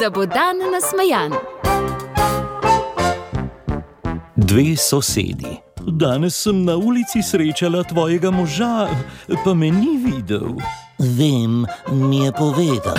da bo dan nasmejan. Dve sosedi. Danes sem na ulici srečala tvojega moža, pa me ni videl. Vem, mi je povedal.